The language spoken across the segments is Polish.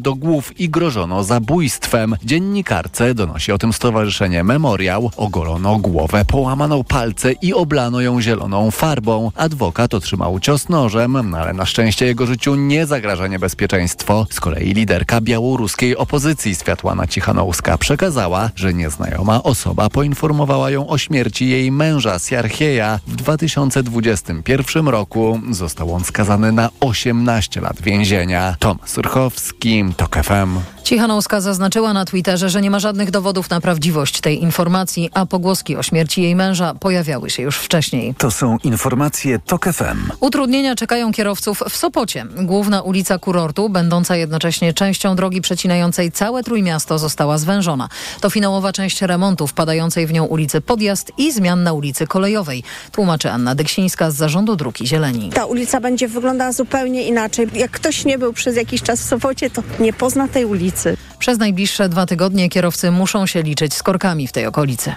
do głów i grożono zabójstwem. Dziennikarce donosi o tym stowarzyszenie Memoriał. Ogolono głowę, połamano palce i oblano ją zieloną farbą. Adwokat otrzymał cios nożem, ale na szczęście jego życiu nie zagraża niebezpieczeństwo. Z kolei liderka białoruskiej opozycji Światłana Cichanouska przekazała, że nieznajoma osoba poinformowała ją o śmierci jej męża Siarchieja. W 2021 roku został on skazany na 18 lat więzienia. Tomasz Urchowski, TOK FM. Cichanouska zaznaczyła na Twitterze, że nie ma żadnych dowodów na prawdziwość tej informacji, a pogłoski o śmierci jej męża pojawiały się już wcześniej. To są informacje TOK FM. Utrudnienia czekają kierowców w Sopocie. Główna ulica kurortu, będąca jednocześnie częścią drogi przecinającej całe Trójmiasto, została zwężona. To finałowa część remontu wpadającej w nią ulicy Podjazd i zmian na ulicy Kolejowej, tłumaczy Anna Dyksińska z Zarządu Dróg i Zieleni. Ta ulica będzie wyglądała zupełnie inaczej. Jak ktoś nie był przez jakiś czas w Sopocie, to nie pozna tej ulicy. Przez najbliższe dwa tygodnie kierowcy muszą się liczyć z korkami w tej okolicy.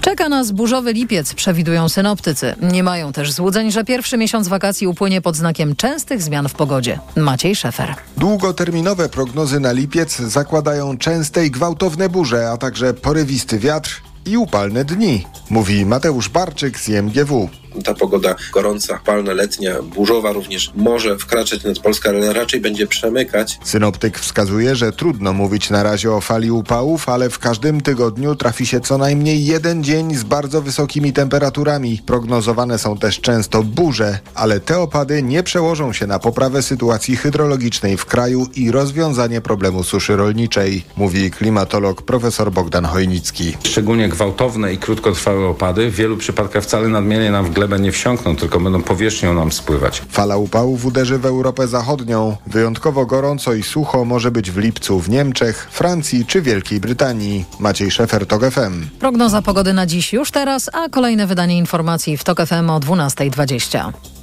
Czeka nas burzowy lipiec, przewidują synoptycy. Nie mają też złudzeń, że pierwszy miesiąc wakacji upłynie pod znakiem częstych zmian w pogodzie. Maciej Szefer. Długoterminowe prognozy na lipiec zakładają częste i gwałtowne burze, a także porywisty wiatr i upalne dni, mówi Mateusz Barczyk z IMGW. Ta pogoda gorąca, palna, letnia, burzowa również może wkraczać nad Polskę, ale raczej będzie przemykać. Synoptyk wskazuje, że trudno mówić na razie o fali upałów, ale w każdym tygodniu trafi się co najmniej jeden dzień z bardzo wysokimi temperaturami. Prognozowane są też często burze, ale te opady nie przełożą się na poprawę sytuacji hydrologicznej w kraju i rozwiązanie problemu suszy rolniczej, mówi klimatolog profesor Bogdan Chojnicki. Szczególnie gwałtowne i krótkotrwałe opady w wielu przypadkach wcale nadmiernie nam w glebę nie wsiąkną, tylko będą powierzchnią nam spływać. Fala upałów uderzy w Europę Zachodnią. Wyjątkowo gorąco i sucho może być w lipcu w Niemczech, Francji czy Wielkiej Brytanii. Maciej Szefer, TOK FM. Prognoza pogody na dziś już teraz, a kolejne wydanie informacji w TOK FM o 12.20.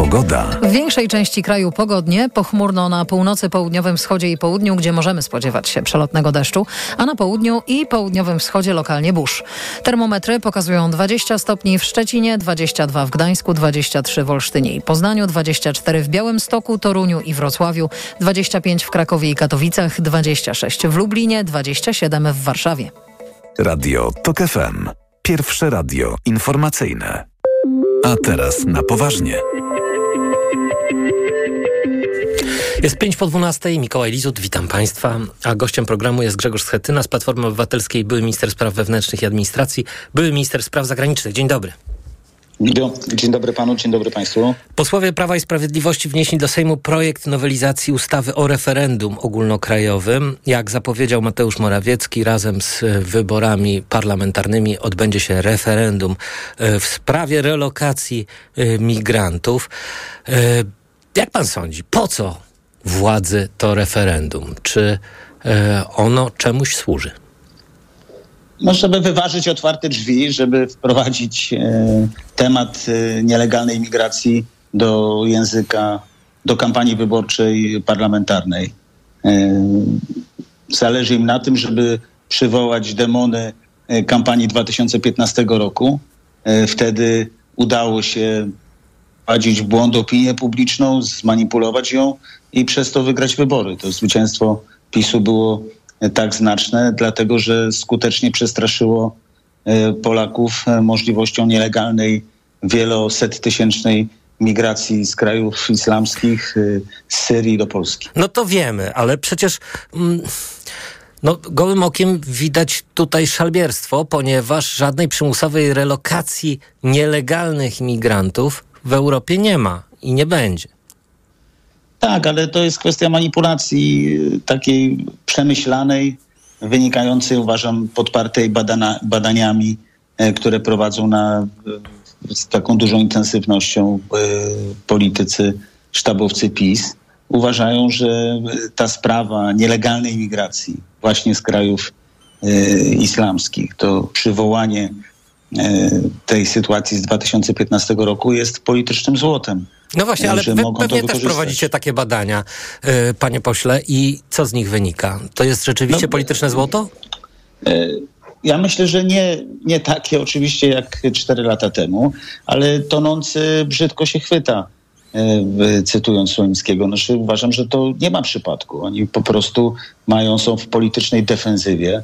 Pogoda. W większej części kraju pogodnie, pochmurno na północy, południowym wschodzie i południu, gdzie możemy spodziewać się przelotnego deszczu, a na południu i południowym wschodzie lokalnie burz. Termometry pokazują 20 stopni w Szczecinie, 22 w Gdańsku, 23 w Olsztynie i Poznaniu, 24 w Białymstoku, Toruniu i Wrocławiu, 25 w Krakowie i Katowicach, 26 w Lublinie, 27 w Warszawie. Radio TOK FM. Pierwsze radio informacyjne. A teraz na poważnie. Jest 5 po 12. Mikołaj Lizut, witam Państwa. A gościem programu jest Grzegorz Schetyna z Platformy Obywatelskiej, były minister spraw wewnętrznych i administracji, były minister spraw zagranicznych. Dzień dobry. Dzień dobry panu, dzień dobry państwu. Posłowie Prawa i Sprawiedliwości wnieśli do Sejmu projekt nowelizacji ustawy o referendum ogólnokrajowym. Jak zapowiedział Mateusz Morawiecki, razem z wyborami parlamentarnymi odbędzie się referendum w sprawie relokacji migrantów. Jak pan sądzi, po co władzy to referendum? Czy ono czemuś służy? No, żeby wyważyć otwarte drzwi, żeby wprowadzić e, temat e, nielegalnej migracji do języka, do kampanii wyborczej parlamentarnej. E, zależy im na tym, żeby przywołać demony kampanii 2015 roku. E, wtedy udało się wprowadzić w błąd opinię publiczną, zmanipulować ją i przez to wygrać wybory. To zwycięstwo PiSu było tak znaczne, dlatego że skutecznie przestraszyło e, Polaków e, możliwością nielegalnej, wielosettysięcznej migracji z krajów islamskich, e, z Syrii do Polski. No to wiemy, ale przecież. Mm, no, gołym okiem widać tutaj szalbierstwo, ponieważ żadnej przymusowej relokacji nielegalnych imigrantów w Europie nie ma i nie będzie. Tak, ale to jest kwestia manipulacji y, takiej przemyślanej, wynikającej, uważam, podpartej badana, badaniami, e, które prowadzą na, y, z taką dużą intensywnością y, politycy, sztabowcy PiS. Uważają, że ta sprawa nielegalnej imigracji właśnie z krajów islamskich, to przywołanie tej sytuacji z 2015 roku jest politycznym złotem. No właśnie, ale wy pewnie też prowadzicie takie badania, yy, panie pośle, i co z nich wynika? To jest rzeczywiście no, polityczne złoto? Yy, ja myślę, że nie, nie takie oczywiście jak cztery lata temu, ale tonący brzydko się chwyta cytując Słońskiego. Znaczy, uważam, że to nie ma przypadku. Oni po prostu mają, są w politycznej defensywie,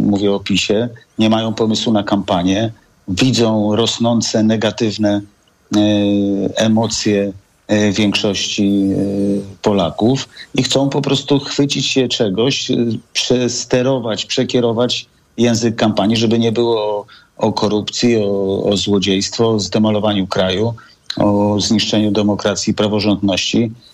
mówię o PiSie, nie mają pomysłu na kampanię, widzą rosnące negatywne emocje większości Polaków i chcą po prostu chwycić się czegoś, przesterować, przekierować język kampanii, żeby nie było o, korupcji, o, o złodziejstwo, o zdemolowaniu kraju, o zniszczeniu demokracji i praworządności, e,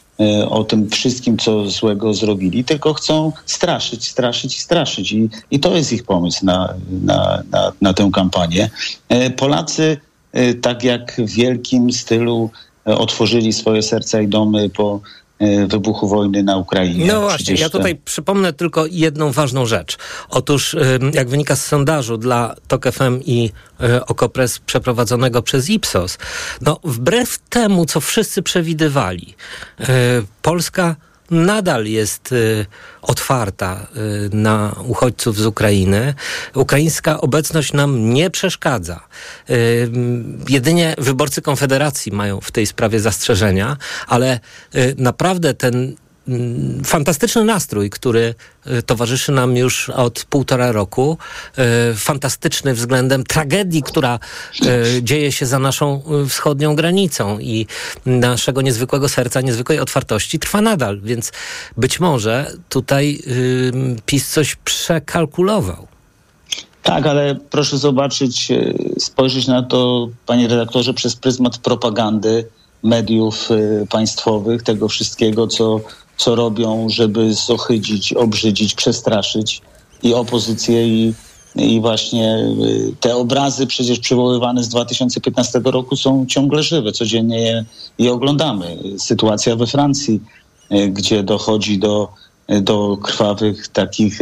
o tym wszystkim, co złego zrobili, tylko chcą straszyć, straszyć i straszyć. I, i to jest ich pomysł na, na, na, na tę kampanię. E, Polacy, e, tak jak w wielkim stylu, otworzyli swoje serca i domy po wybuchu wojny na Ukrainie. No właśnie, ja tutaj ten... przypomnę tylko jedną ważną rzecz. Otóż, jak wynika z sondażu dla TOK FM i e, Okopres przeprowadzonego przez Ipsos, no wbrew temu, co wszyscy przewidywali, e, Polska nadal jest y, otwarta y, na uchodźców z Ukrainy. Ukraińska obecność nam nie przeszkadza. Y, jedynie wyborcy Konfederacji mają w tej sprawie zastrzeżenia, ale naprawdę ten fantastyczny nastrój, który e, towarzyszy nam już od półtora roku. E, fantastyczny względem tragedii, która e, dzieje się za naszą wschodnią granicą i naszego niezwykłego serca, niezwykłej otwartości trwa nadal, więc być może tutaj PiS coś przekalkulował. Tak, ale proszę zobaczyć, spojrzeć na to, panie redaktorze, przez pryzmat propagandy mediów państwowych, tego wszystkiego, co co robią, żeby zohydzić, obrzydzić, przestraszyć i opozycję i, i właśnie y, te obrazy przecież przywoływane z 2015 roku są ciągle żywe. Codziennie je, je oglądamy. Sytuacja we Francji, y, gdzie dochodzi do, do krwawych, takich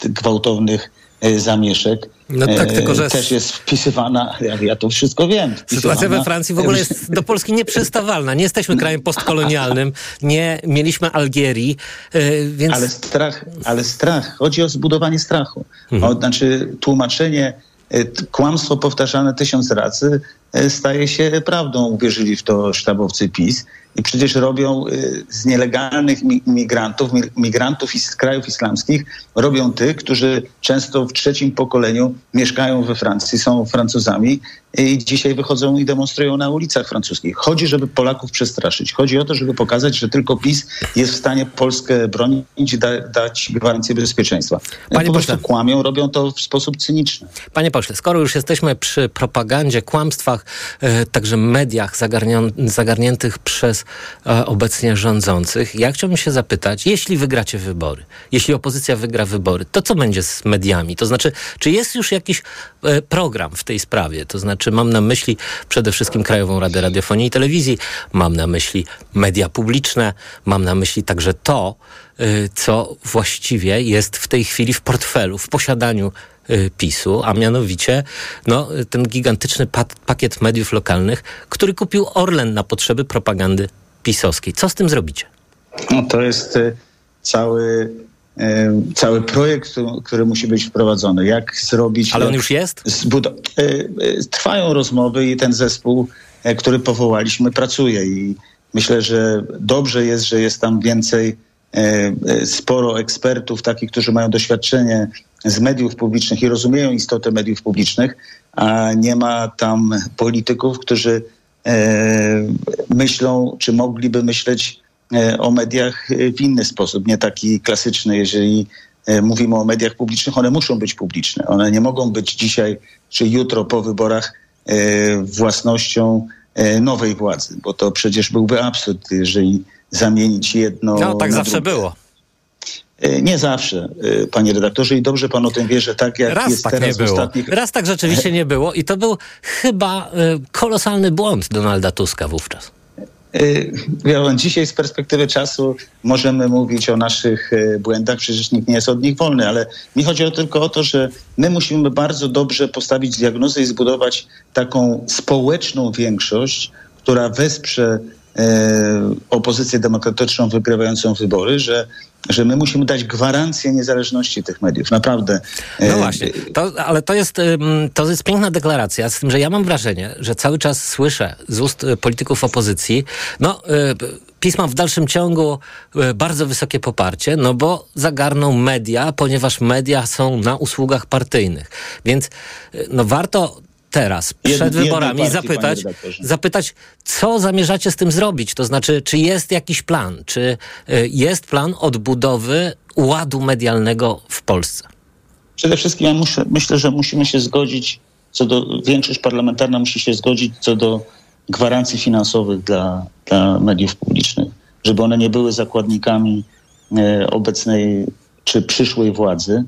gwałtownych y, zamieszek. No tak, tylko że... Też jest wpisywana, ja, ja to wszystko wiem. Sytuacja we Francji w ogóle jest do Polski nieprzystawalna. Nie jesteśmy krajem postkolonialnym, nie mieliśmy Algierii, e, więc... Ale strach, ale strach, chodzi o zbudowanie strachu. Mhm. O, znaczy tłumaczenie, e, kłamstwo powtarzane tysiąc razy e, staje się prawdą. Uwierzyli w to sztabowcy PiS i przecież robią y, z nielegalnych migrantów, migrantów z krajów islamskich, robią tych, którzy często w trzecim pokoleniu mieszkają we Francji, są Francuzami i dzisiaj wychodzą i demonstrują na ulicach francuskich. Chodzi, żeby Polaków przestraszyć. Chodzi o to, żeby pokazać, że tylko PiS jest w stanie Polskę bronić i da, dać gwarancję bezpieczeństwa. Panie po prostu kłamią, robią to w sposób cyniczny. Panie pośle, skoro już jesteśmy przy propagandzie, kłamstwach, e, także mediach zagarniętych przez e, obecnie rządzących, ja chciałbym się zapytać, jeśli wygracie wybory, jeśli opozycja wygra wybory, to co będzie z mediami? To znaczy, czy jest już jakiś e, program w tej sprawie? To znaczy, mam na myśli przede wszystkim Krajową Radę Radiofonii i Telewizji, mam na myśli media publiczne, mam na myśli także to, co właściwie jest w tej chwili w portfelu, w posiadaniu PiSu, a mianowicie no, ten gigantyczny pakiet mediów lokalnych, który kupił Orlen na potrzeby propagandy pisowskiej. Co z tym zrobicie? No, to jest y, cały cały projekt, który musi być wprowadzony. Jak zrobić... Ale on już jest? E, e, trwają rozmowy i ten zespół, e, który powołaliśmy, pracuje i myślę, że dobrze jest, że jest tam więcej sporo ekspertów, takich, którzy mają doświadczenie z mediów publicznych i rozumieją istotę mediów publicznych, a nie ma tam polityków, którzy myślą, czy mogliby myśleć E, o mediach e, w inny sposób, nie taki klasyczny. Jeżeli e, mówimy o mediach publicznych, one muszą być publiczne. One nie mogą być dzisiaj czy jutro po wyborach własnością nowej władzy, bo to przecież byłby absurd, jeżeli zamienić jedno. No, tak zawsze drugie. było. Nie zawsze, panie redaktorze, i dobrze pan o tym wie, że tak jak Raz jest tak teraz nie było. Ostatnich... Raz tak rzeczywiście nie było i to był chyba kolosalny błąd Donalda Tuska wówczas. Dzisiaj z perspektywy czasu możemy mówić o naszych błędach, przecież nikt nie jest od nich wolny, ale mi chodzi tylko o to, że my musimy bardzo dobrze postawić diagnozę i zbudować taką społeczną większość, która wesprze opozycję demokratyczną wygrywającą wybory, że, że my musimy dać gwarancję niezależności tych mediów. Naprawdę. No właśnie, to, ale to jest, to jest piękna deklaracja, z tym, że ja mam wrażenie, że cały czas słyszę z ust polityków opozycji, no pisma w dalszym ciągu bardzo wysokie poparcie, no bo zagarną media, ponieważ media są na usługach partyjnych. Więc no warto teraz, przed wyborami, partii, zapytać, zapytać, co zamierzacie z tym zrobić? To znaczy, czy jest jakiś plan? Czy y, jest plan odbudowy ładu medialnego w Polsce? Przede wszystkim ja muszę, myślę, że musimy się zgodzić, co do, większość parlamentarna musi się zgodzić co do gwarancji finansowych dla, dla mediów publicznych, żeby one nie były zakładnikami e, obecnej czy przyszłej władzy,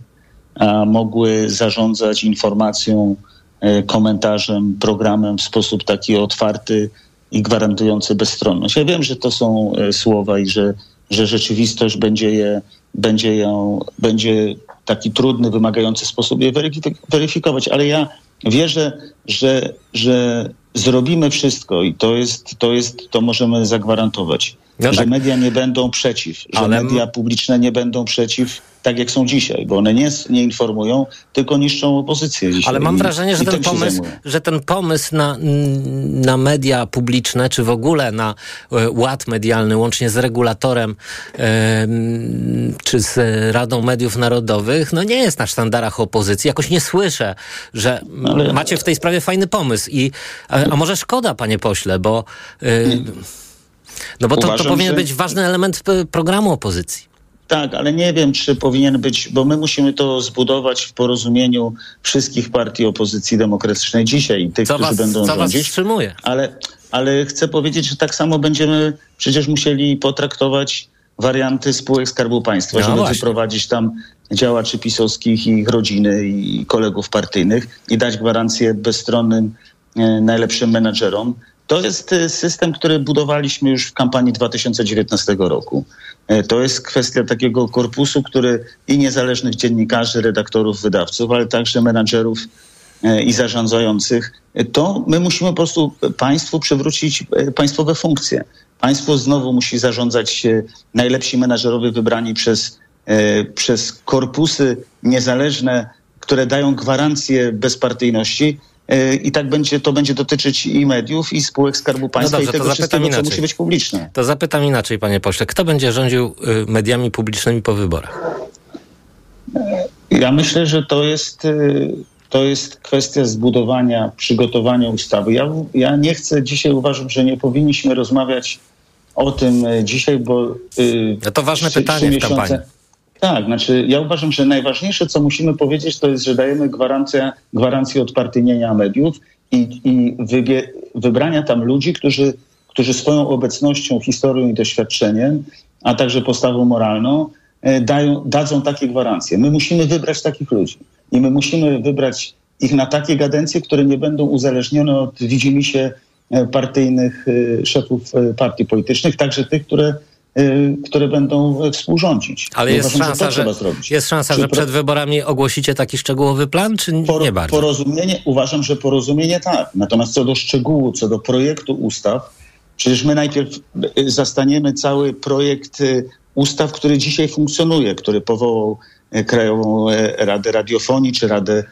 a mogły zarządzać informacją, komentarzem, programem w sposób taki otwarty i gwarantujący bezstronność. Ja wiem, że to są e, słowa i że, że rzeczywistość będzie je, będzie ją, będzie taki trudny, wymagający sposób je weryfikować, ale ja wierzę, że, że zrobimy wszystko i to jest, to jest, to możemy zagwarantować, no że tak. media nie będą przeciw, że ale... media publiczne nie będą przeciw tak jak są dzisiaj, bo one nie, nie informują, tylko niszczą opozycję. Dzisiaj. Ale mam wrażenie, że ten, pomysł, że ten pomysł na, na media publiczne, czy w ogóle na e, ład medialny, łącznie z regulatorem, czy z Radą Mediów Narodowych, no nie jest na sztandarach opozycji. Jakoś nie słyszę, że Ale... macie w tej sprawie fajny pomysł. I, a, a może szkoda, panie pośle, bo... E, no bo to, to powinien że... być ważny element programu opozycji. Tak, ale nie wiem, czy powinien być, bo my musimy to zbudować w porozumieniu wszystkich partii opozycji demokratycznej dzisiaj i tych, co którzy was, będą co rządzić. Was wstrzymuje? Ale, ale chcę powiedzieć, że tak samo będziemy przecież musieli potraktować warianty spółek Skarbu Państwa, no żeby właśnie. wyprowadzić tam działaczy pisowskich i ich rodziny i kolegów partyjnych i dać gwarancję bezstronnym, e, najlepszym menedżerom. To jest e, system, który budowaliśmy już w kampanii 2019 roku. E, to jest kwestia takiego korpusu, który i niezależnych dziennikarzy, redaktorów, wydawców, ale także menadżerów e, i zarządzających, to my musimy po prostu państwu przywrócić państwowe funkcje. Państwo znowu musi zarządzać najlepsi menadżerowie wybrani przez, przez korpusy niezależne, które dają gwarancję bezpartyjności i tak będzie, to będzie dotyczyć i mediów, i spółek Skarbu no Państwa, no dobrze, i tego wszystkiego, inaczej. co musi być publiczne. To zapytam inaczej, panie pośle. Kto będzie rządził y, mediami publicznymi po wyborach? E, ja myślę, że to jest, y, to jest kwestia zbudowania, przygotowania ustawy. Ja, ja nie chcę, dzisiaj uważam, że nie powinniśmy rozmawiać o tym e, dzisiaj, bo... No to ważne pytanie w kampanii. Tak, znaczy ja uważam, że najważniejsze, co musimy powiedzieć, to jest, że dajemy gwarancję, gwarancję odpartyjnienia mediów i, i wybie, wybrania tam ludzi, którzy, którzy swoją obecnością, historią i doświadczeniem, a także postawą moralną e, dają, dadzą takie gwarancje. My musimy wybrać takich ludzi i my musimy wybrać ich na takie kadencje, które nie będą uzależnione od widzimisię e, partyjnych e, szefów partii politycznych, także tych, które które będą współrządzić. Ale jest uważam, szansa, że, że jest szansa, że przed wyborami ogłosicie taki szczegółowy plan, czy Por, nie bardzo? Porozumienie, uważam, że porozumienie tak. Natomiast co do szczegółu, co do projektu ustaw, przecież my najpierw y, zastaniemy cały projekt y, ustaw, który dzisiaj funkcjonuje, który powołał Krajową Radę Radiofonii czy Radę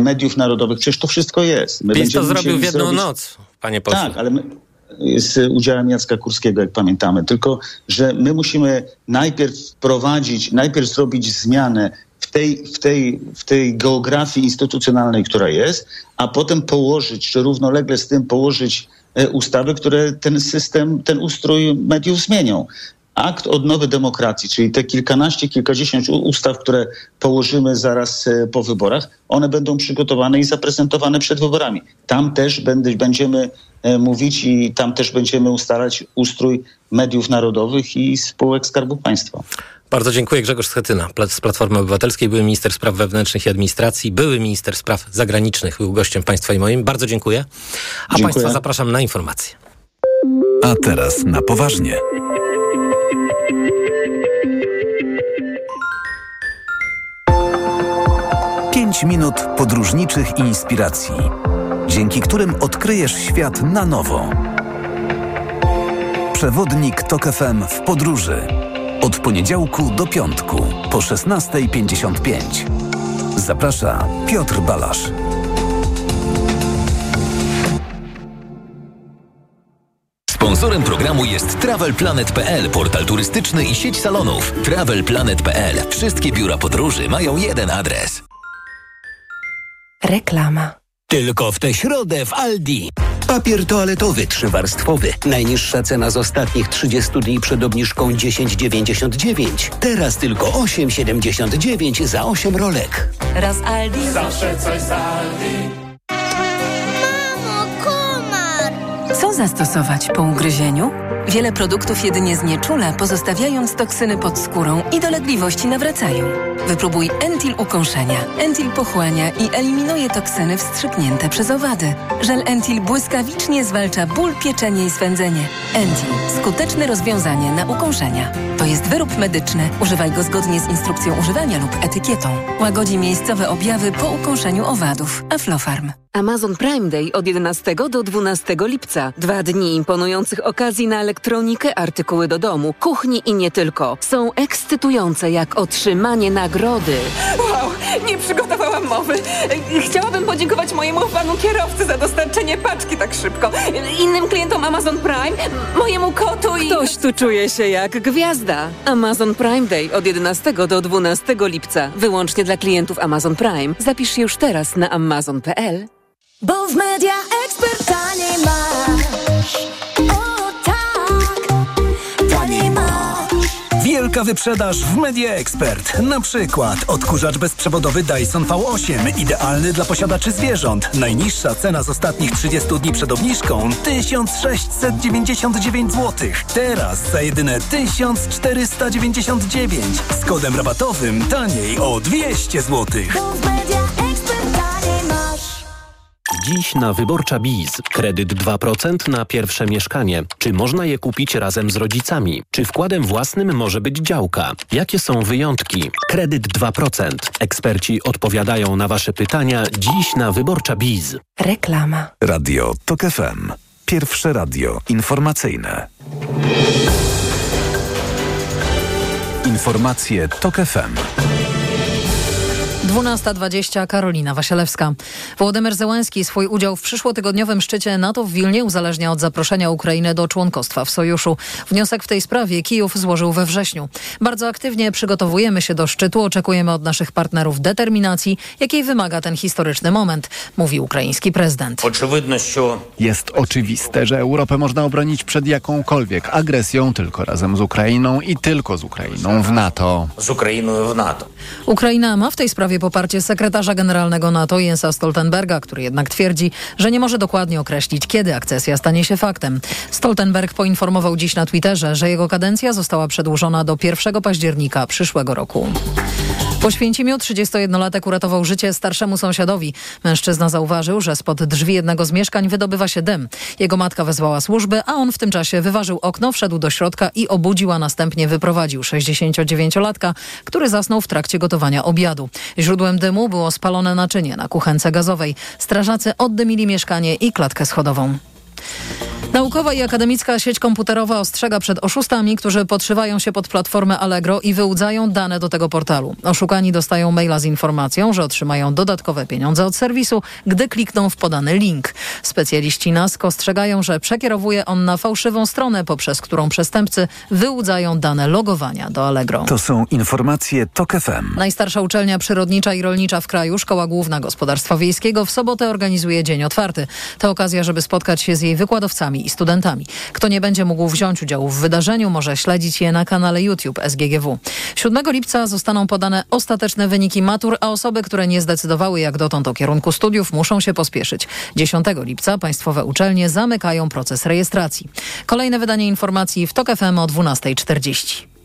Mediów Narodowych. Przecież to wszystko jest. My PiS to zrobił w jedną zrobić... noc, panie pośle. Tak, ale my, z udziałem Jacka Kurskiego, jak pamiętamy. Tylko, że my musimy najpierw wprowadzić, najpierw zrobić zmianę w tej, w tej, w tej geografii instytucjonalnej, która jest, a potem położyć, czy równolegle z tym położyć e, ustawy, które ten system, ten ustrój mediów zmienią akt odnowy demokracji, czyli te kilkanaście, kilkadziesiąt ustaw, które położymy zaraz e, po wyborach, one będą przygotowane i zaprezentowane przed wyborami. Tam też będziemy e, mówić i tam też będziemy ustalać ustrój mediów narodowych i spółek Skarbu Państwa. Bardzo dziękuję. Grzegorz Schetyna z Platformy Obywatelskiej, były minister spraw wewnętrznych i administracji, były minister spraw zagranicznych, był gościem państwa i moim. Bardzo dziękuję. A dziękuję. państwa zapraszam na informacje. A teraz na poważnie. 5 minut podróżniczych inspiracji, dzięki którym odkryjesz świat na nowo. Przewodnik TOK FM w podróży. Od poniedziałku do piątku po 16.55. Zaprasza Piotr Balasz. Sponsorem programu jest TravelPlanet.pl, portal turystyczny i sieć salonów. TravelPlanet.pl. Wszystkie biura podróży mają jeden adres. Reklama. Tylko w tę środę w Aldi. Papier toaletowy trzywarstwowy. Najniższa cena z ostatnich 30 dni przed obniżką 10,99. Teraz tylko 8,79 za 8 rolek. Raz Aldi. Zawsze coś z Aldi. Zastosować po ugryzieniu? Wiele produktów jedynie znieczula, pozostawiając toksyny pod skórą i dolegliwości nawracają. Wypróbuj Entil ukąszenia. Entil pochłania i eliminuje toksyny wstrzyknięte przez owady. Żel Entil błyskawicznie zwalcza ból, pieczenie i swędzenie. Entil. Skuteczne rozwiązanie na ukąszenia. To jest wyrób medyczny. Używaj go zgodnie z instrukcją używania lub etykietą. Łagodzi miejscowe objawy po ukąszeniu owadów. Aflofarm. Amazon Prime Day od 11 do 12 lipca. Dwa dni imponujących okazji na elektronikę, artykuły do domu, kuchni i nie tylko. Są ekscytujące jak otrzymanie nagrody. Wow, nie przygotowałam mowy. Chciałabym podziękować mojemu panu kierowcy za dostarczenie paczki tak szybko. Innym klientom Amazon Prime, mojemu kotu i... Ktoś tu czuje się jak gwiazda. Amazon Prime Day od 11 do 12 lipca. Wyłącznie dla klientów Amazon Prime. Zapisz się już teraz na amazon.pl. Bo w Media Expert taniej masz. Wielka wyprzedaż w Media Expert. Na przykład odkurzacz bezprzewodowy Dyson V8, idealny dla posiadaczy zwierząt. Najniższa cena z ostatnich 30 dni przed obniżką 1699 zł. Teraz za jedyne 1499. Z kodem rabatowym taniej o 200 zł. Dziś na Wyborcza Biz. Kredyt 2% na pierwsze mieszkanie. Czy można je kupić razem z rodzicami? Czy wkładem własnym może być działka? Jakie są wyjątki? Kredyt 2%. Eksperci odpowiadają na Wasze pytania dziś na Wyborcza Biz. Reklama. Radio TOK FM. Pierwsze radio informacyjne. Informacje TOK FM. 12.20 Karolina Wasielewska. Wołodymyr Zełenski swój udział w przyszłotygodniowym szczycie NATO w Wilnie uzależnia od zaproszenia Ukrainy do członkostwa w sojuszu. Wniosek w tej sprawie Kijów złożył we wrześniu. Bardzo aktywnie przygotowujemy się do szczytu, oczekujemy od naszych partnerów determinacji, jakiej wymaga ten historyczny moment, mówi ukraiński prezydent. Jest oczywiste, że Europę można obronić przed jakąkolwiek agresją tylko razem z Ukrainą i tylko z Ukrainą w NATO. z Ukrainою w NATO. Ukraina ma w tej sprawie poparcie sekretarza generalnego NATO Jensa Stoltenberga, który jednak twierdzi, że nie może dokładnie określić, kiedy akcesja stanie się faktem. Stoltenberg poinformował dziś na Twitterze, że jego kadencja została przedłużona do 1 października przyszłego roku. Po Święcimiu 31-latek uratował życie starszemu sąsiadowi. Mężczyzna zauważył, że spod drzwi jednego z mieszkań wydobywa się dym. Jego matka wezwała służby, a on w tym czasie wyważył okno, wszedł do środka i obudził, a następnie wyprowadził 69-latka, który zasnął w trakcie gotowania obiadu. Źródłem dymu było spalone naczynie na kuchence gazowej. Strażacy oddymili mieszkanie i klatkę schodową. Naukowa i akademicka sieć komputerowa ostrzega przed oszustami, którzy podszywają się pod platformę Allegro i wyłudzają dane do tego portalu. Oszukani dostają maila z informacją, że otrzymają dodatkowe pieniądze od serwisu, gdy klikną w podany link. Specjaliści NASK ostrzegają, że przekierowuje on na fałszywą stronę, poprzez którą przestępcy wyłudzają dane logowania do Allegro. To są informacje TOK FM. Najstarsza uczelnia przyrodnicza i rolnicza w kraju, Szkoła Główna Gospodarstwa Wiejskiego, w sobotę organizuje Dzień Otwarty. To okazja, żeby spotkać się z jej wykładowcami studentami. Kto nie będzie mógł wziąć udziału w wydarzeniu, może śledzić je na kanale YouTube SGGW. 7 lipca zostaną podane ostateczne wyniki matur, a osoby, które nie zdecydowały jak dotąd o kierunku studiów, muszą się pospieszyć. 10 lipca państwowe uczelnie zamykają proces rejestracji. Kolejne wydanie informacji w TOK FM o 12.40.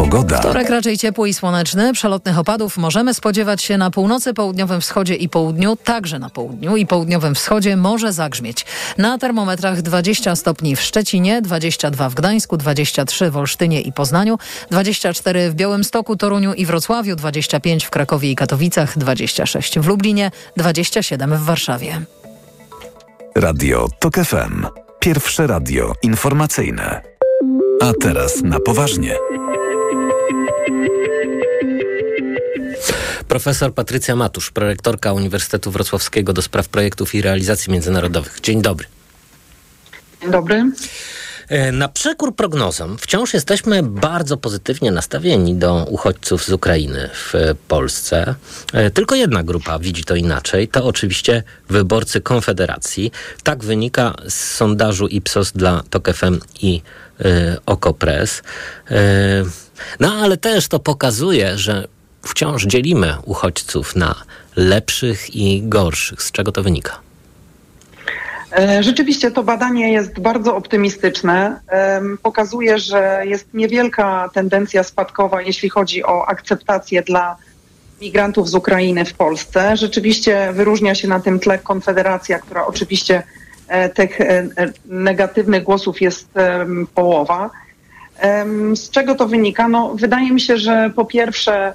Pogoda. Wtorek raczej ciepły i słoneczny. Przelotnych opadów możemy spodziewać się na północy, południowym wschodzie i południu, także na południu i południowym wschodzie może zagrzmieć. Na termometrach 20 stopni w Szczecinie, 22 w Gdańsku, 23 w Olsztynie i Poznaniu, 24 w Białymstoku, Toruniu i Wrocławiu, 25 w Krakowie i Katowicach, 26 w Lublinie, 27 w Warszawie. Radio TOK FM. Pierwsze radio informacyjne. A teraz na poważnie. Profesor Patrycja Matusz, prorektorka Uniwersytetu Wrocławskiego do spraw projektów i realizacji międzynarodowych. Dzień dobry. Dzień dobry. E, Na przekór prognozom wciąż jesteśmy bardzo pozytywnie nastawieni do uchodźców z Ukrainy w Polsce. E, Tylko jedna grupa widzi to inaczej. To oczywiście wyborcy Konfederacji. Tak wynika z sondażu Ipsos dla TOK FM i e, Okopres. E, No ale też to pokazuje, że wciąż dzielimy uchodźców na lepszych i gorszych. Z czego to wynika? E, Rzeczywiście to badanie jest bardzo optymistyczne. Pokazuje, że jest niewielka tendencja spadkowa, jeśli chodzi o akceptację dla migrantów z Ukrainy w Polsce. Rzeczywiście wyróżnia się na tym tle Konfederacja, która oczywiście e, tych e, negatywnych głosów jest połowa. Z czego to wynika? No, wydaje mi się, że po pierwsze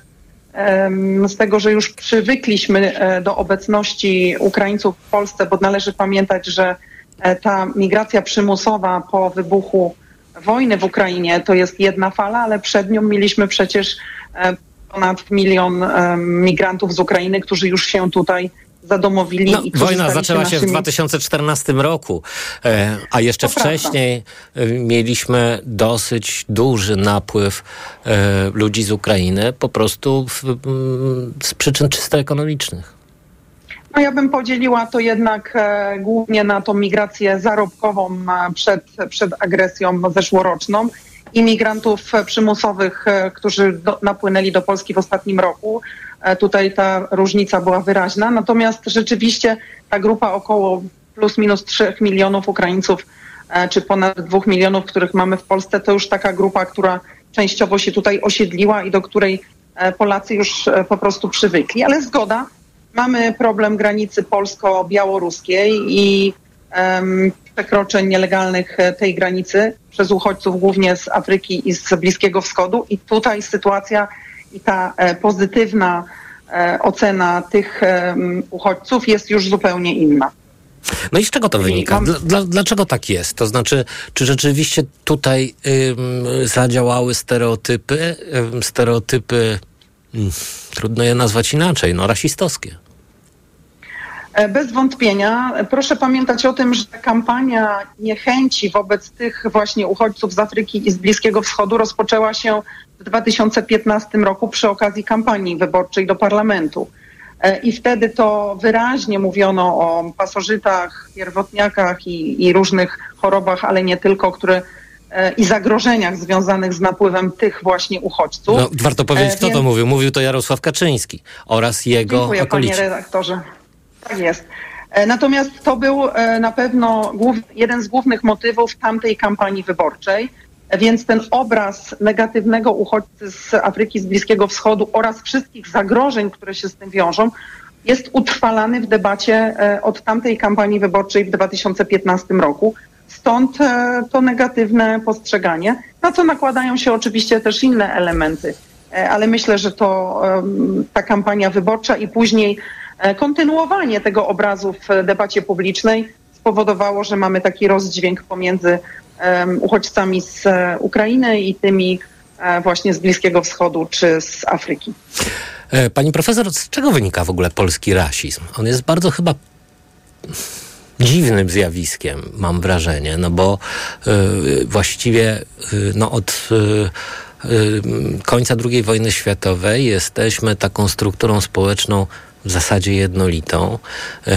z tego, że już przywykliśmy e, do obecności Ukraińców w Polsce, bo należy pamiętać, że e, ta migracja przymusowa po wybuchu wojny w Ukrainie to jest jedna fala, ale przed nią mieliśmy przecież e, ponad milion migrantów z Ukrainy, którzy już się tutaj zadomowili. No, i wojna zaczęła się w naszymi- 2014 roku, e, a jeszcze To prawda. wcześniej e, mieliśmy dosyć duży napływ e, ludzi z Ukrainy, po prostu w, z przyczyn czysto ekonomicznych. No ja bym podzieliła to jednak e, głównie na tą migrację zarobkową przed, przed agresją zeszłoroczną i migrantów e, przymusowych, e, którzy do, napłynęli do Polski w ostatnim roku. E, tutaj ta różnica była wyraźna. Natomiast rzeczywiście ta grupa około plus minus 3 milionów Ukraińców, czy ponad 2 milionów, których mamy w Polsce, to już taka grupa, która częściowo się tutaj osiedliła i do której Polacy już po prostu przywykli. Ale zgoda, Mamy problem granicy polsko-białoruskiej i em, przekroczeń nielegalnych e, tej granicy przez uchodźców głównie z Afryki i z Bliskiego Wschodu. I tutaj sytuacja i ta e, pozytywna e, ocena tych uchodźców jest już zupełnie inna. No i z czego to wynika? Dla, dla, dlaczego tak jest? To znaczy, czy rzeczywiście tutaj ym, zadziałały stereotypy, ym, stereotypy, mm, trudno je nazwać inaczej, no rasistowskie? E, Bez wątpienia. Proszę pamiętać o tym, że kampania niechęci wobec tych właśnie uchodźców z Afryki i z Bliskiego Wschodu rozpoczęła się w 2015 roku przy okazji kampanii wyborczej do parlamentu. E, I wtedy to wyraźnie mówiono o pasożytach, pierwotniakach i, i różnych chorobach, ale nie tylko, które e, i zagrożeniach związanych z napływem tych właśnie uchodźców. No, warto powiedzieć, kto to więc- mówił. Mówił to Jarosław Kaczyński oraz jego Dziękuję okolici. panie redaktorze. Tak jest. E, Natomiast to był e, na pewno jeden z głównych motywów tamtej kampanii wyborczej. E, Więc ten obraz negatywnego uchodźcy z Afryki, z Bliskiego Wschodu oraz wszystkich zagrożeń, które się z tym wiążą, jest utrwalany w debacie od tamtej kampanii wyborczej w 2015 roku. Stąd to negatywne postrzeganie, na co nakładają się oczywiście też inne elementy. Ale myślę, że to ta kampania wyborcza i później kontynuowanie tego obrazu w debacie publicznej spowodowało, że mamy taki rozdźwięk pomiędzy uchodźcami z e, Ukrainy i tymi e, właśnie z Bliskiego Wschodu czy z Afryki. E, Pani profesor, z czego wynika w ogóle polski rasizm? On jest bardzo chyba dziwnym zjawiskiem, mam wrażenie, no bo y, właściwie y, no od y, końca II wojny światowej jesteśmy taką strukturą społeczną w zasadzie jednolitą. Y,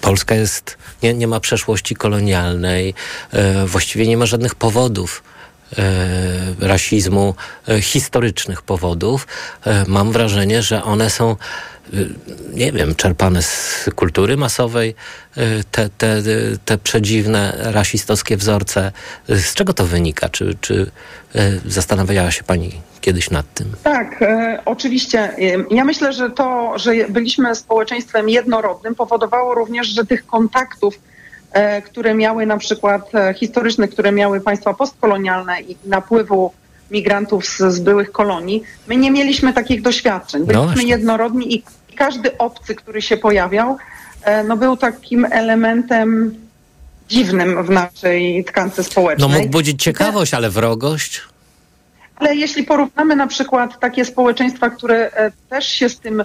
Polska jest, nie, nie ma przeszłości kolonialnej, y, właściwie nie ma żadnych powodów rasizmu, e, historycznych powodów. E, mam wrażenie, że one są, e, nie wiem, czerpane z kultury masowej, e, te, te, te przedziwne rasistowskie wzorce. E, Z czego to wynika? Czy, czy e, zastanawiała się Pani kiedyś nad tym? Tak, e, oczywiście. E, Ja myślę, że to, że byliśmy społeczeństwem jednorodnym, powodowało również, że tych kontaktów, e, które miały na przykład e, historycznych, które miały państwa postkolonialne i napływu migrantów z, z byłych kolonii, my nie mieliśmy takich doświadczeń. No Byliśmy właśnie. jednorodni i każdy obcy, który się pojawiał, e, no był takim elementem dziwnym w naszej tkance No społecznej. mógł budzić ciekawość, ale wrogość. Ale jeśli porównamy na przykład takie społeczeństwa, które e, też się z tym, e,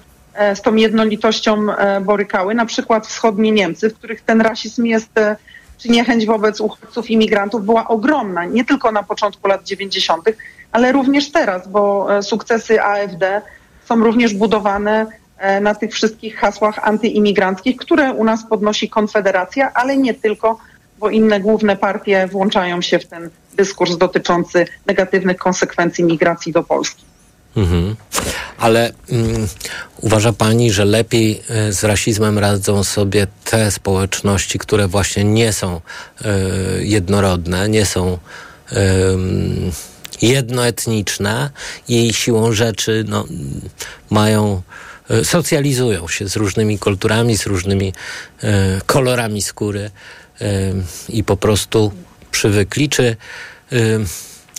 z tą jednolitością e, borykały, na przykład wschodnie Niemcy, w których ten rasizm jest, e, czy niechęć wobec uchodźców, imigrantów była ogromna, nie tylko na początku lat 90., ale również teraz, bo e, sukcesy AfD są również budowane e, na tych wszystkich hasłach antyimigranckich, które u nas podnosi Konfederacja, ale nie tylko, bo inne główne partie włączają się w ten dyskurs dotyczący negatywnych konsekwencji migracji do Polski. Mhm. Ale mm, uważa Pani, że lepiej y, z rasizmem radzą sobie te społeczności, które właśnie nie są y, jednorodne, nie są ym, jednoetniczne i siłą rzeczy no, mają, y, socjalizują się z różnymi kulturami, z różnymi y, kolorami skóry y, i po prostu przywykli, czy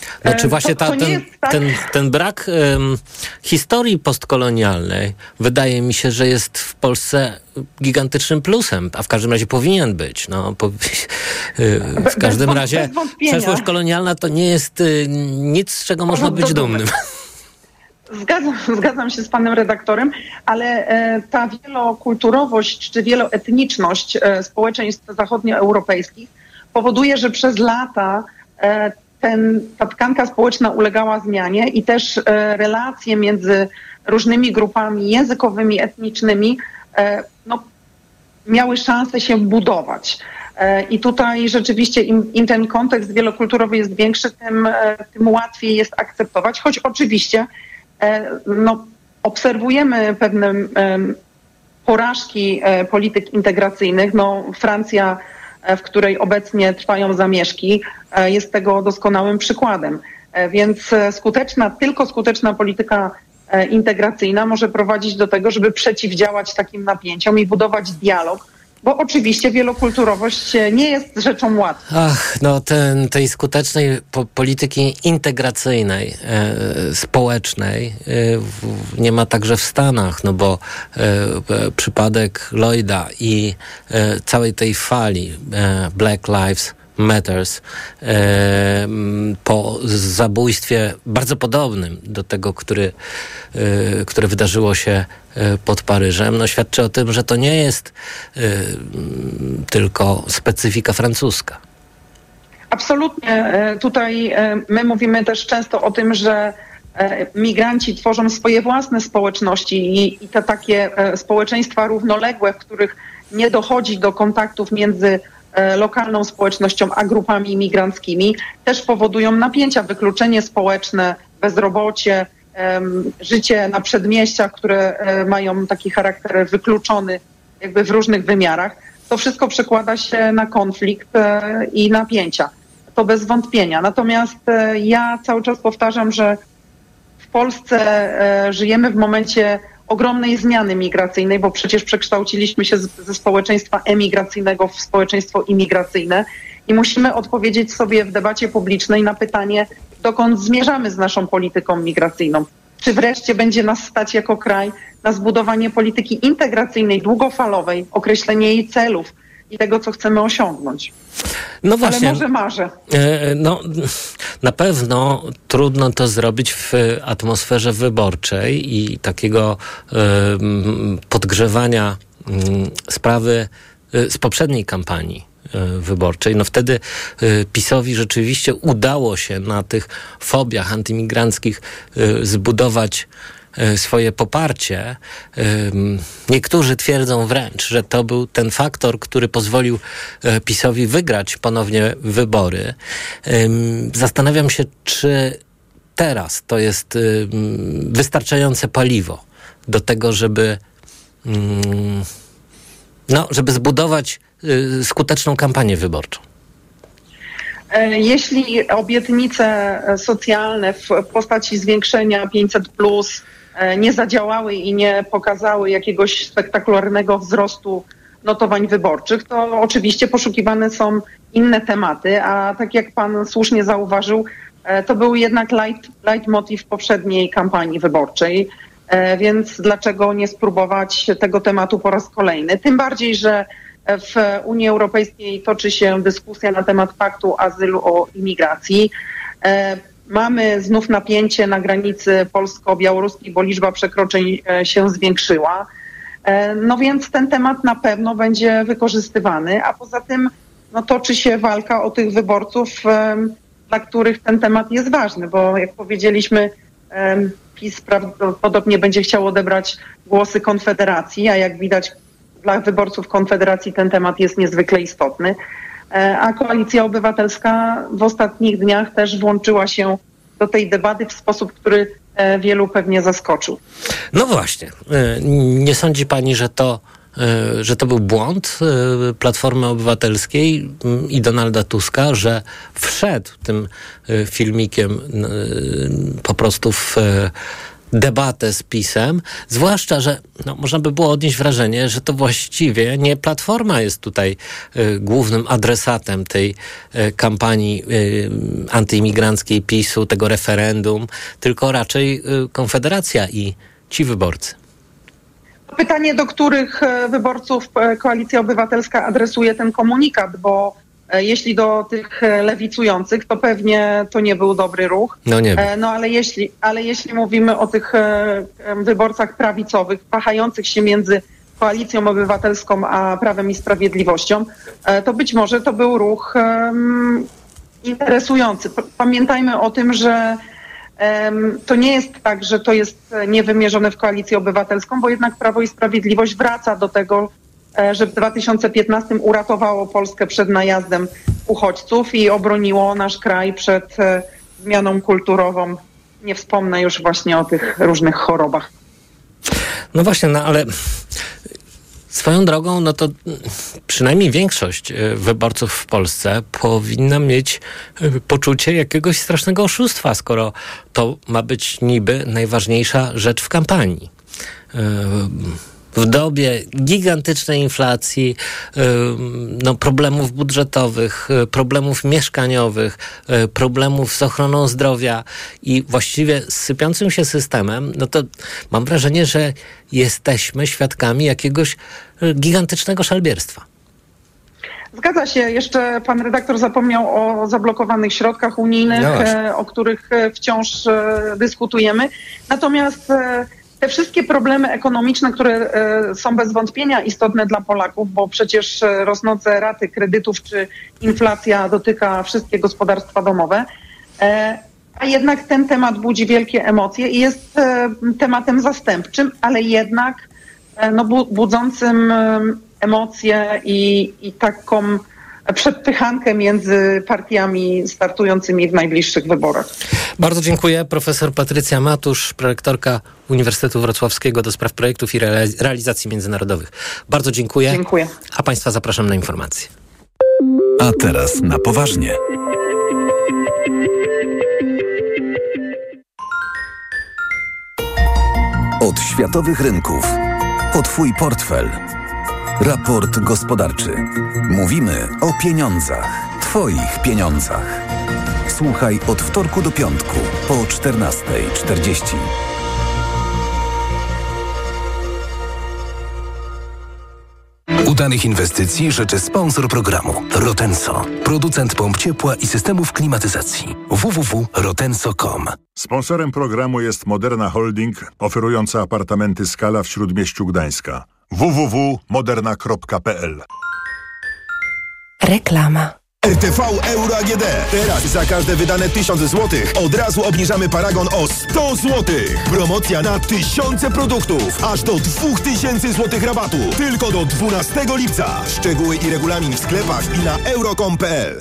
y, no, E, czy właśnie ta, ten, tak. ten, ten brak em, historii postkolonialnej wydaje mi się, że jest w Polsce gigantycznym plusem, a w każdym razie powinien być. No, po, y, w każdym wąt- razie bez przeszłość kolonialna to nie jest y, nic, z czego można być dumnym. Zgadzam, zgadzam się z panem redaktorem, ale e, ta wielokulturowość czy wieloetniczność e, społeczeństw zachodnioeuropejskich powoduje, że przez lata e, ten, ta tkanka społeczna ulegała zmianie i też e, relacje między różnymi grupami językowymi, etnicznymi e, no, miały szansę się budować. E, I tutaj rzeczywiście im, im ten kontekst wielokulturowy jest większy, tym, tym łatwiej jest akceptować, choć oczywiście no, obserwujemy pewne porażki polityk integracyjnych. No, Francja, w której obecnie trwają zamieszki, e, jest tego doskonałym przykładem. E, Więc e, skuteczna, tylko skuteczna polityka e, integracyjna może prowadzić do tego, żeby przeciwdziałać takim napięciom i budować dialog, bo oczywiście wielokulturowość e, nie jest rzeczą łatwą. Ach, no ten, tej skutecznej po, polityki integracyjnej, e, społecznej e, w, nie ma także w Stanach, no bo e, e, przypadek Lloyda i e, całej tej fali Black Lives Matters po zabójstwie bardzo podobnym do tego, który, e, które wydarzyło się e, pod Paryżem, no świadczy o tym, że to nie jest e, tylko specyfika francuska. Absolutnie. Tutaj my mówimy też często o tym, że migranci tworzą swoje własne społeczności i, i te takie społeczeństwa równoległe, w których nie dochodzi do kontaktów między lokalną społecznością a grupami imigranckimi, też powodują napięcia, wykluczenie społeczne, bezrobocie, życie na przedmieściach, które e, mają taki charakter wykluczony jakby w różnych wymiarach. To wszystko przekłada się na konflikt e, i napięcia. To bez wątpienia. Natomiast e, ja cały czas powtarzam, że w Polsce e, żyjemy w momencie ogromnej zmiany migracyjnej, bo przecież przekształciliśmy się z, ze społeczeństwa emigracyjnego w społeczeństwo imigracyjne i musimy odpowiedzieć sobie w debacie publicznej na pytanie, dokąd zmierzamy z naszą polityką migracyjną. Czy wreszcie będzie nas stać jako kraj na zbudowanie polityki integracyjnej, długofalowej, określenie jej celów i tego, co chcemy osiągnąć. No właśnie. Ale może marzę. E, No, na pewno trudno to zrobić w atmosferze wyborczej i takiego e, podgrzewania sprawy e, z poprzedniej kampanii e, wyborczej. No wtedy e, PiSowi rzeczywiście udało się na tych fobiach antymigranckich e, zbudować e, swoje poparcie. Niektórzy twierdzą wręcz, że to był ten faktor, który pozwolił e, PiSowi wygrać ponownie wybory. Zastanawiam się, czy teraz to jest wystarczające paliwo do tego, żeby ym, no, żeby zbudować y, skuteczną kampanię wyborczą. E, Jeśli obietnice socjalne w postaci zwiększenia 500 plus e, nie zadziałały i nie pokazały jakiegoś spektakularnego wzrostu notowań wyborczych, to oczywiście poszukiwane są inne tematy, a tak jak pan słusznie zauważył, e, to był jednak light, leitmotiv poprzedniej kampanii wyborczej, więc dlaczego nie spróbować tego tematu po raz kolejny? Tym bardziej, że W Unii Europejskiej toczy się dyskusja na temat paktu azylu o imigracji. E, Mamy znów napięcie na granicy polsko-białoruskiej, bo liczba przekroczeń e, się zwiększyła. E, No więc ten temat na pewno będzie wykorzystywany, a poza tym no, toczy się walka o tych wyborców, dla których ten temat jest ważny, bo jak powiedzieliśmy, PiS prawdopodobnie będzie chciał odebrać głosy Konfederacji, a jak widać dla wyborców Konfederacji ten temat jest niezwykle istotny. E, A Koalicja Obywatelska w ostatnich dniach też włączyła się do tej debaty w sposób, który e, wielu pewnie zaskoczył. No właśnie. E, Nie sądzi pani, że to, że to był błąd Platformy Obywatelskiej i Donalda Tuska, że wszedł tym filmikiem po prostu w debatę z PiSem, zwłaszcza, że no, można by było odnieść wrażenie, że to właściwie nie Platforma jest tutaj e, głównym adresatem tej e, kampanii e, antyimigranckiej PiSu, tego referendum, tylko raczej e, Konfederacja i ci wyborcy. Pytanie, do których e, wyborców e, Koalicja Obywatelska adresuje ten komunikat, bo jeśli do tych e, lewicujących, to pewnie to nie był dobry ruch. No nie E, No ale jeśli, ale jeśli mówimy o tych e, wyborcach prawicowych, wahających się między Koalicją Obywatelską a Prawem i Sprawiedliwością, e, to być może to był ruch interesujący. Pamiętajmy o tym, że to nie jest tak, że to jest e, niewymierzone w Koalicję Obywatelską, bo jednak Prawo i Sprawiedliwość wraca do tego, e, że w 2015 uratowało Polskę przed najazdem uchodźców i obroniło nasz kraj przed e, zmianą kulturową. Nie wspomnę już właśnie o tych różnych chorobach. No właśnie, no ale swoją drogą, no to przynajmniej większość e, wyborców w Polsce powinna mieć e, poczucie jakiegoś strasznego oszustwa, skoro to ma być niby najważniejsza rzecz w kampanii. W dobie gigantycznej inflacji, e, no, problemów budżetowych, e, problemów mieszkaniowych, e, problemów z ochroną zdrowia i właściwie z sypiącym się systemem, no to mam wrażenie, że jesteśmy świadkami jakiegoś gigantycznego szalbierstwa. Zgadza się. Jeszcze pan redaktor zapomniał o zablokowanych środkach unijnych, No e, o których e, wciąż e, dyskutujemy. Natomiast te wszystkie problemy ekonomiczne, które e, są bez wątpienia istotne dla Polaków, bo przecież e, rosnące raty kredytów czy inflacja dotyka wszystkie gospodarstwa domowe. E, A jednak ten temat budzi wielkie emocje i jest tematem zastępczym, ale jednak no, bu- budzącym em, emocje i, i taką przedpychankę między partiami startującymi w najbliższych wyborach. Bardzo dziękuję. Profesor Patrycja Matusz, prorektorka Uniwersytetu Wrocławskiego do spraw projektów i reali- realizacji międzynarodowych. Bardzo dziękuję. Dziękuję. A Państwa zapraszam na informacje. A teraz na poważnie. Od światowych rynków po Twój portfel. Raport gospodarczy. Mówimy o pieniądzach. Twoich pieniądzach. Słuchaj od wtorku do piątku po 14.40. Udanych inwestycji życzy sponsor programu Rotenso, producent pomp ciepła i systemów klimatyzacji. www.rotenso.com Sponsorem programu jest Moderna Holding, oferująca apartamenty Skala w Śródmieściu Gdańska. www.moderna.pl Reklama. RTV Euro AGD. Teraz za każde wydane 1000 zł od razu obniżamy paragon o 100 zł. Promocja na tysiące produktów. Aż do 2000 zł rabatu. Tylko do 12 lipca. Szczegóły i regulamin w sklepach i na euro.com.pl.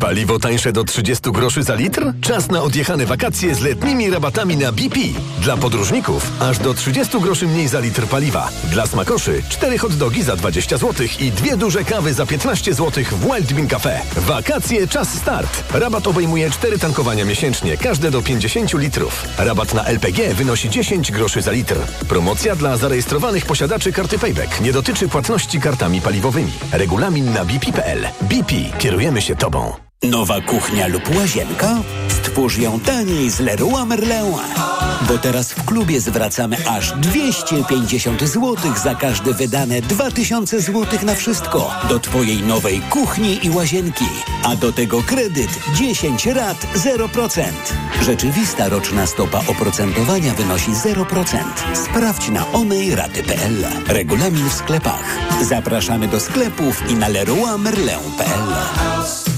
Paliwo tańsze do 30 groszy za litr? Czas na odjechane wakacje z letnimi rabatami na BP. Dla podróżników aż do 30 groszy mniej za litr paliwa. Dla smakoszy 4 hot dogi za 20 zł i dwie duże kawy za 15 zł w Wild Bean Cafe. Wakacje czas start. Rabat obejmuje 4 tankowania miesięcznie, każde do 50 litrów. Rabat na LPG wynosi 10 groszy za litr. Promocja dla zarejestrowanych posiadaczy karty Payback nie dotyczy płatności kartami paliwowymi. Regulamin na bp.pl. BP. Kierujemy się Tobą. Nowa kuchnia lub łazienka? Stwórz ją taniej z Leroy Merlin. Bo teraz w klubie zwracamy aż 250 zł za każde wydane 2000 zł na wszystko do Twojej nowej kuchni i łazienki. A do tego kredyt 10 rat 0%. Rzeczywista roczna stopa oprocentowania wynosi 0%. Sprawdź na onejraty.pl. Regulamin w sklepach. Zapraszamy do sklepów i na leroymerlin.pl.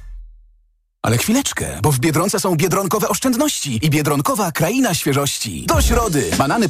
Ale chwileczkę, bo w Biedronce są biedronkowe oszczędności i biedronkowa kraina świeżości. Do środy. Banany